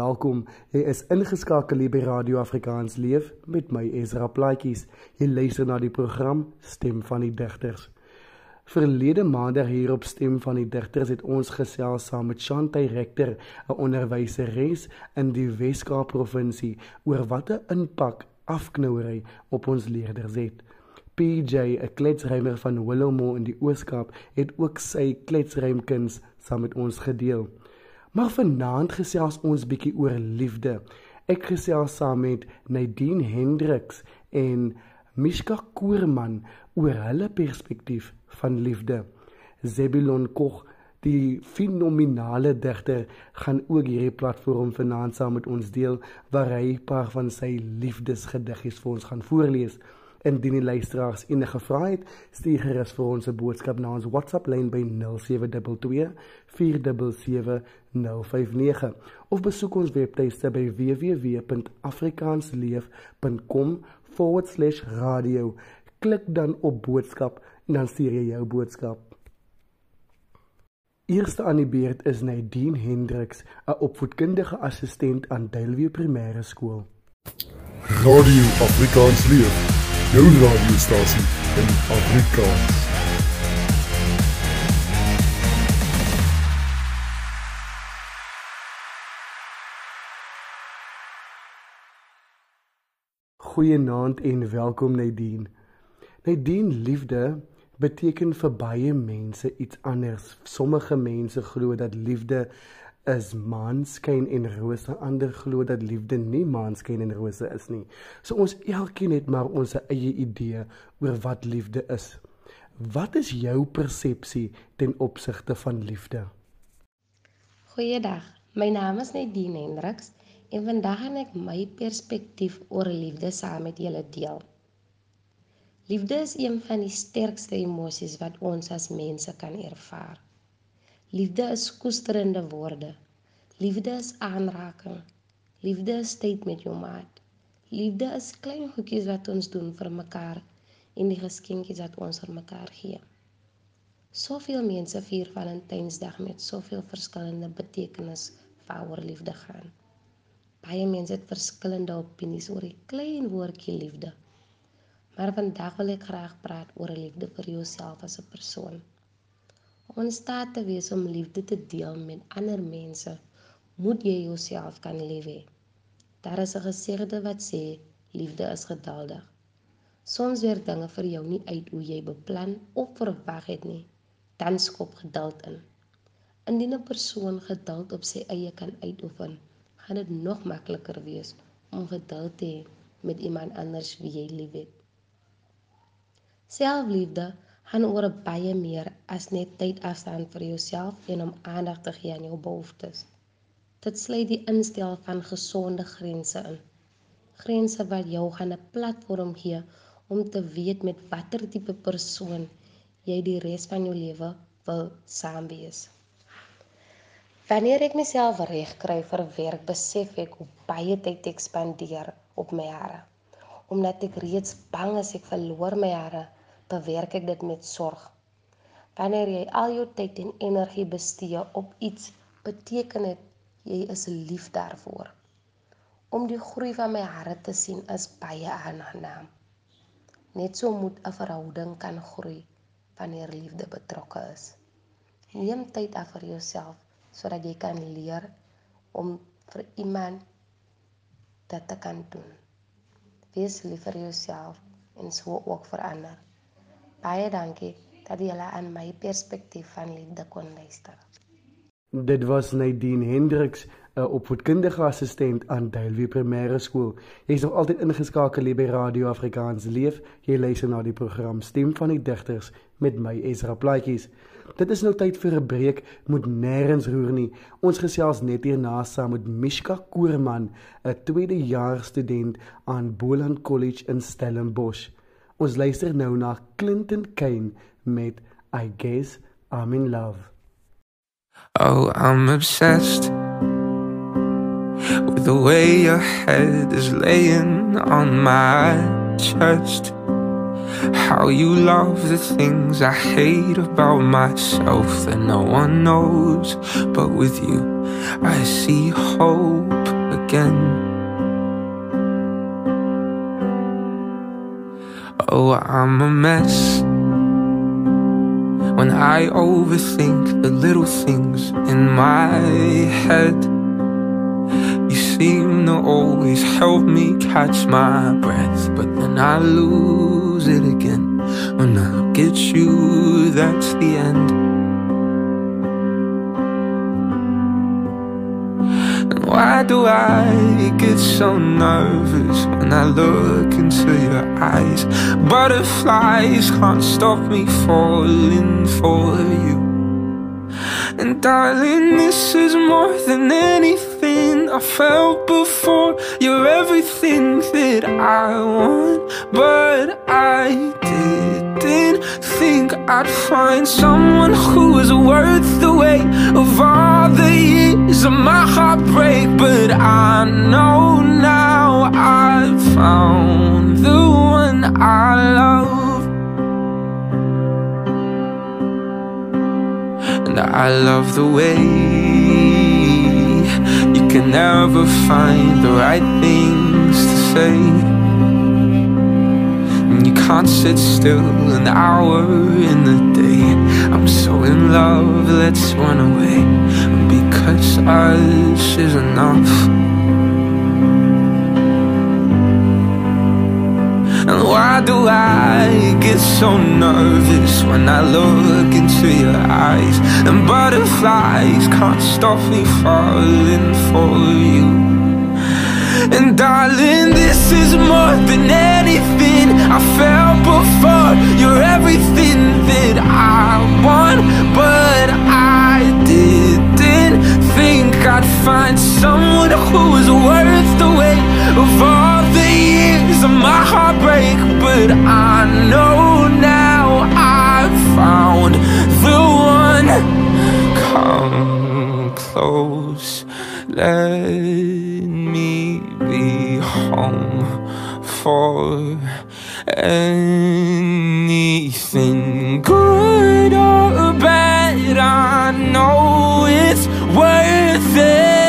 Welkom. Jy is ingeskakel by Radio Afrikaans Leef met my Ezra Plaatjies. Jy luister na die program Stem van die Digters. Verlede maandag hier op Stem van die Digters het ons gesels saam met Shantay Rector, 'n onderwyseres in die Wes-Kaap provinsie oor wat 'n impak afknouery op ons leerders het. PJ, 'n kletsrymer van Willowmore in die Oos-Kaap, het ook sy kletsrymkuns saam met ons gedeel. Maar vanaand gesels ons bietjie oor liefde. Ek gesels saam met Nadine Hendriks en Mishka Koorman oor hulle perspektief van liefde. Zebulon Koch, die fenominale digter, gaan ook hierdie platform vanaand saam met ons deel waar hy 'n paar van sy liefdesgediggies vir ons gaan voorlees. Indien die luisteraars enige vrae het, stuur gerus vir ons 'n boodskap na ons WhatsApp lyn by 0722 477059 of besoek ons webtuiste by www.afrikaansleef.com/radio. Klik dan op boodskap en dan stuur jy jou boodskap. Eerste aan die beurt is Nadine Hendriks, 'n opvoedkundige assistent aan Duilview Primêre Skool. Radio Afrikaans leef jou radiostasie in Afrikaans. Goeienaand en welkom Nadine. Nadine liefde beteken vir baie mense iets anders. Sommige mense glo dat liefde is maanskyn en rose ander glo dat liefde nie maanskyn en rose is nie. So ons elkeen het maar ons eie idee oor wat liefde is. Wat is jou persepsie ten opsigte van liefde? Goeiedag. My naam is Nadine Hendriks en vandag gaan ek my perspektief oor liefde saam met julle deel. Liefde is een van die sterkste emosies wat ons as mense kan ervaar. Liefde is koesterende woorde. Liefde is aanraking. Liefde is tyd met jou maat. Liefde is klein goedjies wat ons doen vir mekaar en die geskenkies wat ons vir mekaar gee. Soveel mense vier Valentynsdag met soveel verskillende betekenisse waaroor liefde gaan. Baie mense het verskillende opinies oor die klein woordjie liefde. Maar vandag wil ek graag praat oor liefde vir jouself as 'n persoon om in staat te wees om liefde te deel met ander mense, moet jy jouself kan lief hê. Daar is 'n gesegde wat sê liefde is geduldig. Soms weer dinge vir jou nie uit hoe jy beplan of verwag het nie, dan skop geduld in. Indien 'n persoon geduld op sy eie kan uitoefen, gaan dit nog makliker wees om geduld te hê met iemand anders wie jy liefhet. Selfliefde gaan oor baie meer as net tyd afstaan vir jouself en om aandag te gee aan jou behoeftes. Dit sluit die instel van gesonde grense in. Grense wat jou gaan 'n platform gee om te weet met watter tipe persoon jy die res van jou lewe wil saam wees. Wanneer ek myself reg kry vir werk, besef ek hoe baie tyd ek spandeer op my hare. Omdat ek reeds bang is ek verloor my hare bewerk ek dit met sorg. Wanneer jy al jou tyd en energie bestee op iets, beteken dit jy is lief daarvoor. Om die groei van my hart te sien is baie aangenaam. Net so moet 'n verhouding kan groei wanneer liefde betrokke is. Neem tyd af vir jouself sodat jy kan leer om vir iemand dit te kan doen. Wees lief vir jouself en so ook vir ander. Baie dankie dat jy aan my perspektief van liefde kon luister. Dit was Nadine Hendriks, 'n opvoedkundige assistent aan Duilview Primêre Skool. Jy is nog altyd ingeskakel hier by Radio Afrikaans Leef. Jy luister na die program Stem van die Digters met my Ezra Plaatjies. Dit is nou tyd vir 'n breek, moet nêrens roer nie. Ons gesels net hierna saam met Mishka Koorman, 'n tweedejaars student aan Boland College in Stellenbosch. Ons luister nou na Clinton Kane met I guess I'm in love. Oh, I'm obsessed with the way your head is laying on my chest. How you love the things I hate about myself that no one knows. But with you, I see hope again. Oh, I'm a mess. When I overthink the little things in my head, you seem to always help me catch my breath, but then I lose it again. When I get you, that's the end. Why do I get so nervous when I look into your eyes? Butterflies can't stop me falling for you. And darling, this is more than anything I felt before. You're everything that I want, but I didn't think I'd find someone who was worth the weight of all the years of my heartbreak. But I know now I've found the one I love. And I love the way you can never find the right things to say. Can't sit still an hour in the day. I'm so in love, let's run away. Because us is enough. And why do I get so nervous when I look into your eyes? And butterflies can't stop me falling for you. And darling, this is more than anything I felt before. You're everything that I want, but I didn't think I'd find someone who was worth the weight of all the years of my heartbreak. But I know now I've found the one. Come close, let me be home for anything good or bad. I know it's worth it.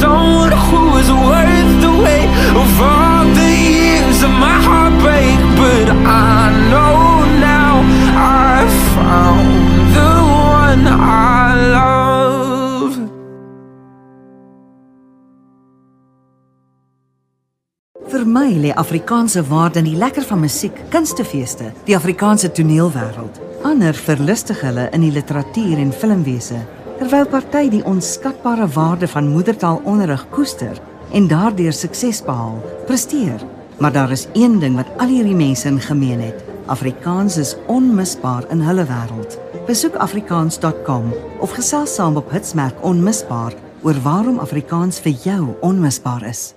Someone who was worth the weight of all the years of my heartbreak. But I know now I've found the one I love. Vir my lê Afrikaanse waarde in die lekker van musiek, kunstefeeste, die Afrikaanse toneelwêreld. Ander verlustig hulle in die literatuur en filmwese, terwyl party die onskatbare waarde van moedertaalonderrig koester en daardeur sukses behaal, presteer. Maar daar is een ding wat al hierdie mense in gemeen het. Afrikaans is onmisbaar in hulle wêreld. Besoek afrikaans.com of gesels saam op Hitsmerk Onmisbaar oor waarom Afrikaans vir jou onmisbaar is.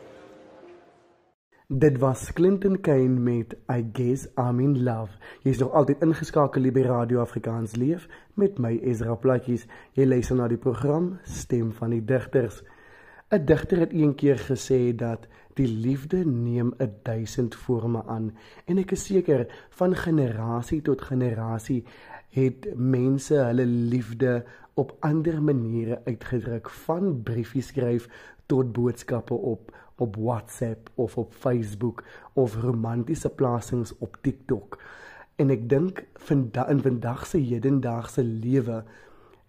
Dit was Clinton Kane met I Guess I'm in Love. Jy is nog altyd ingeskakel by Radio Afrikaans Leef met my Ezra Platjies. Jy luister na die program Stem van die Digters. 'n Digter het eendag gesê dat die liefde neem 'n duisend forme aan en ek is seker van generasie tot generasie het mense hulle liefde op ander maniere uitgedruk van briefies skryf tot boodskappe op op WhatsApp of op Facebook of romantiese plasings op TikTok. En ek dink vandag in vandag se hedendaagse lewe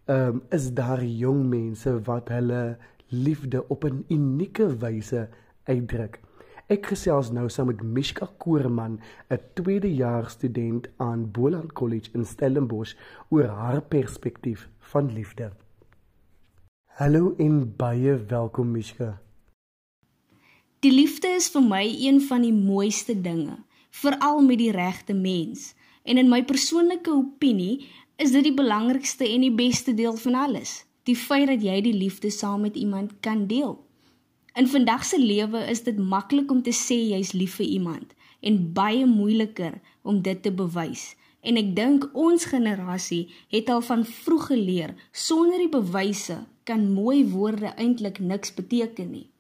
um, is daar jong mense wat hulle liefde op 'n unieke wyse uitdruk. Ek gesels nou saam met Mishka Koorman, 'n tweedejaars student aan Boland College in Stellenbosch oor haar perspektief van liefde. Hallo en baie welkom Mishka. Die liefde is vir my een van die mooiste dinge, veral met die regte mens. En in my persoonlike opinie is dit die belangrikste en die beste deel van alles, die feit dat jy die liefde saam met iemand kan deel. In vandag se lewe is dit maklik om te sê jy's lief vir iemand en baie moeiliker om dit te bewys. En ek dink ons generasie het al van vroeg geleer sonder die bewyse kan mooi woorde eintlik niks beteken nie.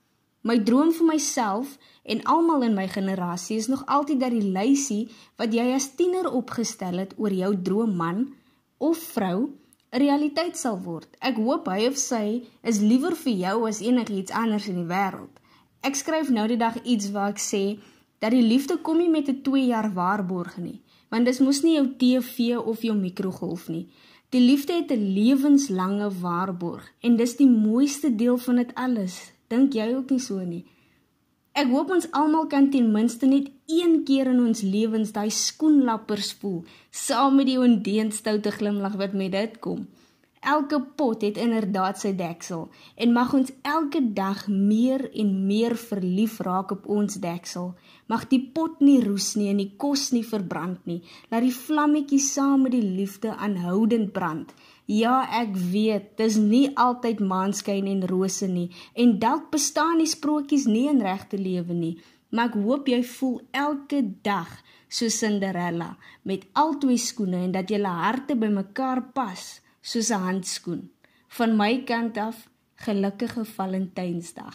My droom vir myself en almal in my generasie is nog altyd dat die lysie wat jy as tiener opgestel het oor jou droomman of vrou 'n realiteit sal word. Ek hoop hy of sy is liewer vir jou as enigiets anders in die wêreld. Ek skryf nou die dag iets waar ek sê dat die liefde kom nie met 'n 2 jaar waarborg nie, want dis mos nie jou TV of jou mikrogolf nie. Die liefde het 'n lewenslange waarborg en dis die mooiste deel van dit alles. Dink jy ook nie so nie? Ek hoop ons almal kan ten minste net een keer in ons lewens daai skoenlappers voel, saam met die ondeenstout glimlag wat met dit kom. Elke pot het inderdaad sy deksel en mag ons elke dag meer en meer verlief raak op ons deksel. Mag die pot nie roes nie en die kos nie verbrand nie. Laat die vlammetjie saam met die liefde aanhoudend brand. Ja, ek weet, dis nie altyd maanskyn en rose nie en dalk bestaan die sprokies nie in regte lewe nie, maar ek hoop jy voel elke dag so Cinderella met albei skoene en dat julle harte bymekaar pas soos 'n handskoen. Van my kant af, gelukkige Valentynsdag.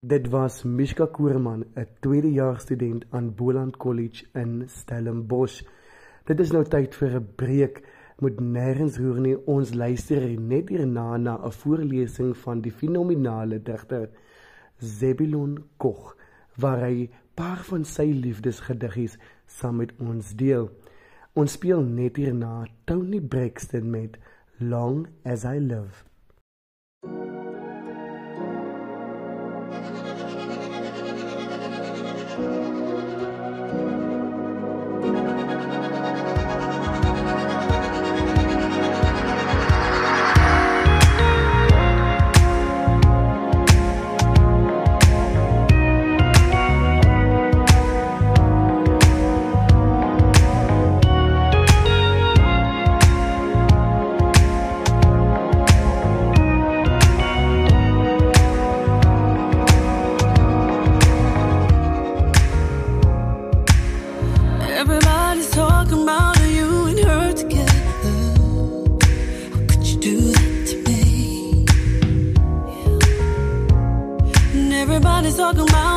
Dit was Mishka Koorman, 'n tweedejaars student aan Boland College in Stellenbosch. Dit is nou tyd vir 'n breek moet nêrens roer nie. Ons luister net hierna na 'n voorlesing van die fenominale digter Zebulon Koch waar hy paar van sy liefdesgediggies saam met ons deel. Ons speel net hierna Tony Braxton met Long as I Live. Everybody's talking about you and her together. How could you do that to me? And everybody's talking about.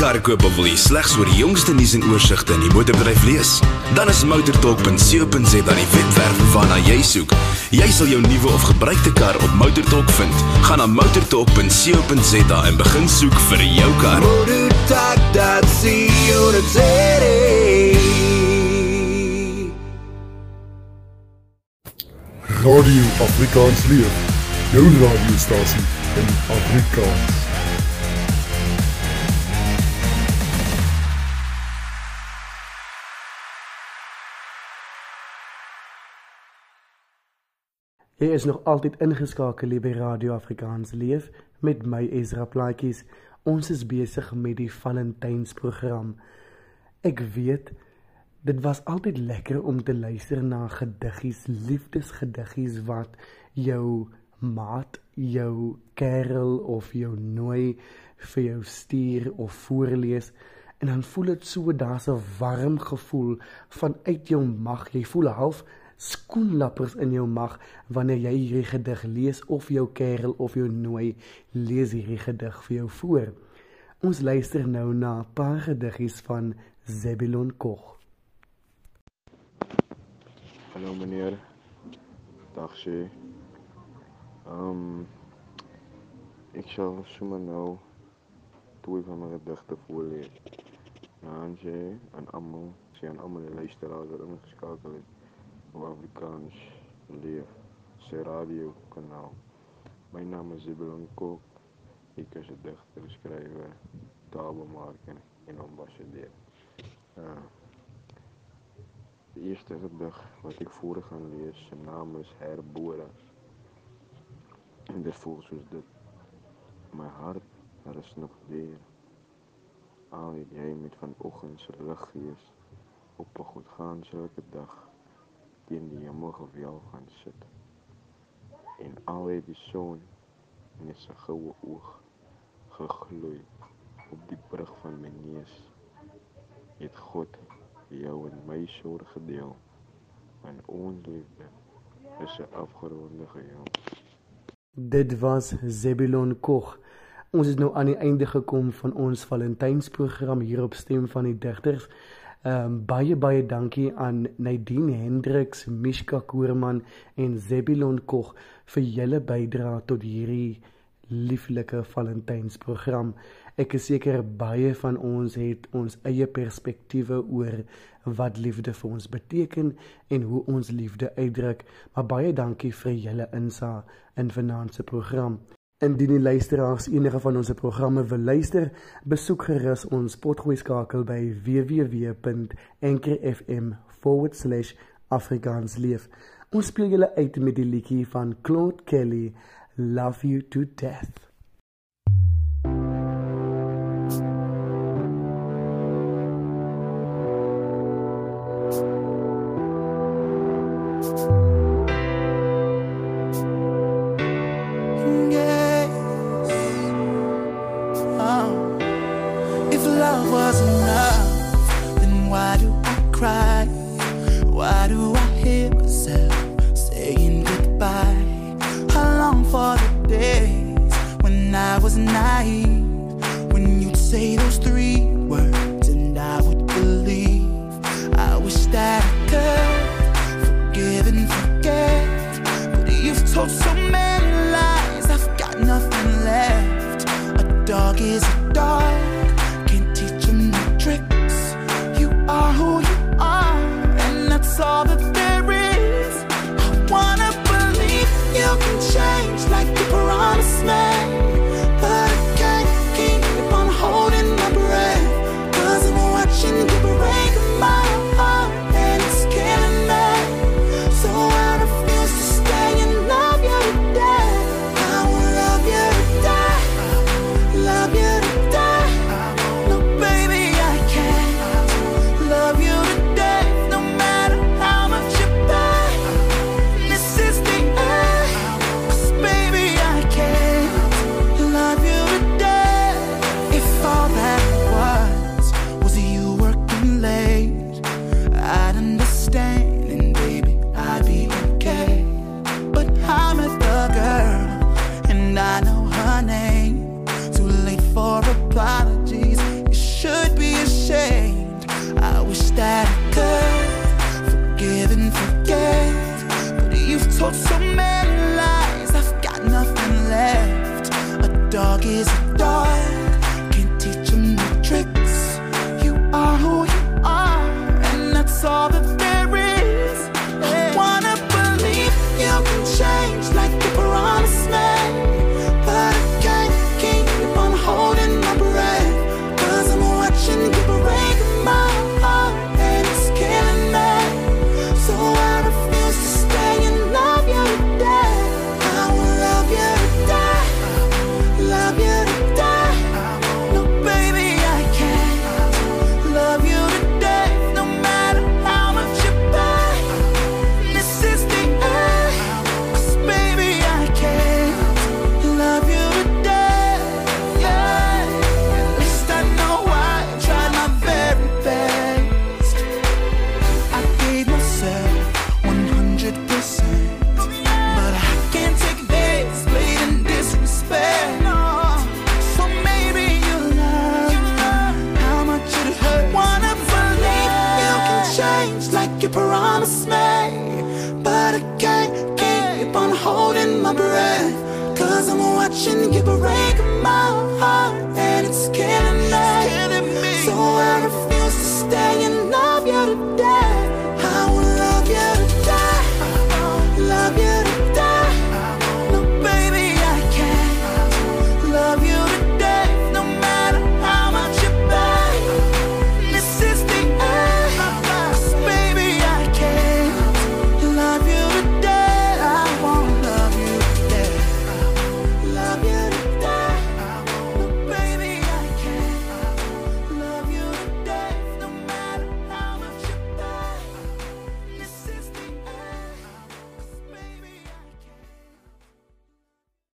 Kar koop of wil jy slegs oor die jongste nuus en oorsigte in die motorbedryf lees? Dan is motortalk.co.za die webwerf waarna jy soek. Jy sal jou nuwe of gebruikte kar op Motortalk vind. Gaan na motortalk.co.za en begin soek vir jou kar. Radio Afrikaans leef. Jou radiostasie in Afrikaans. Jy is nog altyd ingeskakel by Radio Afrikaans leef met my Ezra Plaatjies. Ons is besig met die Valentynsprogram. Ek weet dit was altyd lekker om te luister na gediggies, liefdesgediggies wat jou maat, jou kerel of jou nooi vir jou stuur of voorlees en dan voel dit so daar's 'n warm gevoel vanuit jou mag. Jy voel half skoenlappers in jou mag wanneer jy hierdie gedig lees of jou kerel of jou nooi lees hierdie gedig vir jou voor. Ons luister nou na 'n paar gediggies van Zebulon Koch. Hallo meneer. Dag sê. Ehm um, ek sal sommer nou twee van my gedigte voorlees. Nanje en almal, sê aan almal die luisteraars wat ingeskakel het Afrikaans leef se radio kanaal. My naam is Zebulon Kok. Ek is 'n digter, skrywer, taalbemaker en ambassadeur. Uh Die eerste gedig wat ek voor gaan lees, se naam is Herbore. En dit voel soos dit. My hart, daar is nog weer. Al het jy met vanoggend se lig gees op 'n goed gaan sulke dag teen die hemel gewel gaan sit. En al het die son in sy goue oog gegloei op die brug van my neus. Het God jou en my sorg gedeel. En ons liefde is 'n afgeronde geheel. Dit was Zebulon Koch. Ons is nou aan die einde gekom van ons Valentynsprogram hier op Stem van die Digters. Ehm um, baie baie dankie aan Nadine Hendriks, Mishka Koorman en Zebulon Koch vir julle bydrae tot hierdie lieflike Valentynsprogram. Ek is seker baie van ons het ons eie perspektiewe oor wat liefde vir ons beteken en hoe ons liefde uitdruk. Maar baie dankie vir julle insa in vanaand se program. Indien die luisteraars enige van ons programme wil luister, besoek gerus ons potgooi skakel by www.anchor.fm/afrikaansleef. Ons speel julle uit met die liedjie van Claude Kelly, Love You to Death. Cause I'm watching you break my heart, and it's killing me.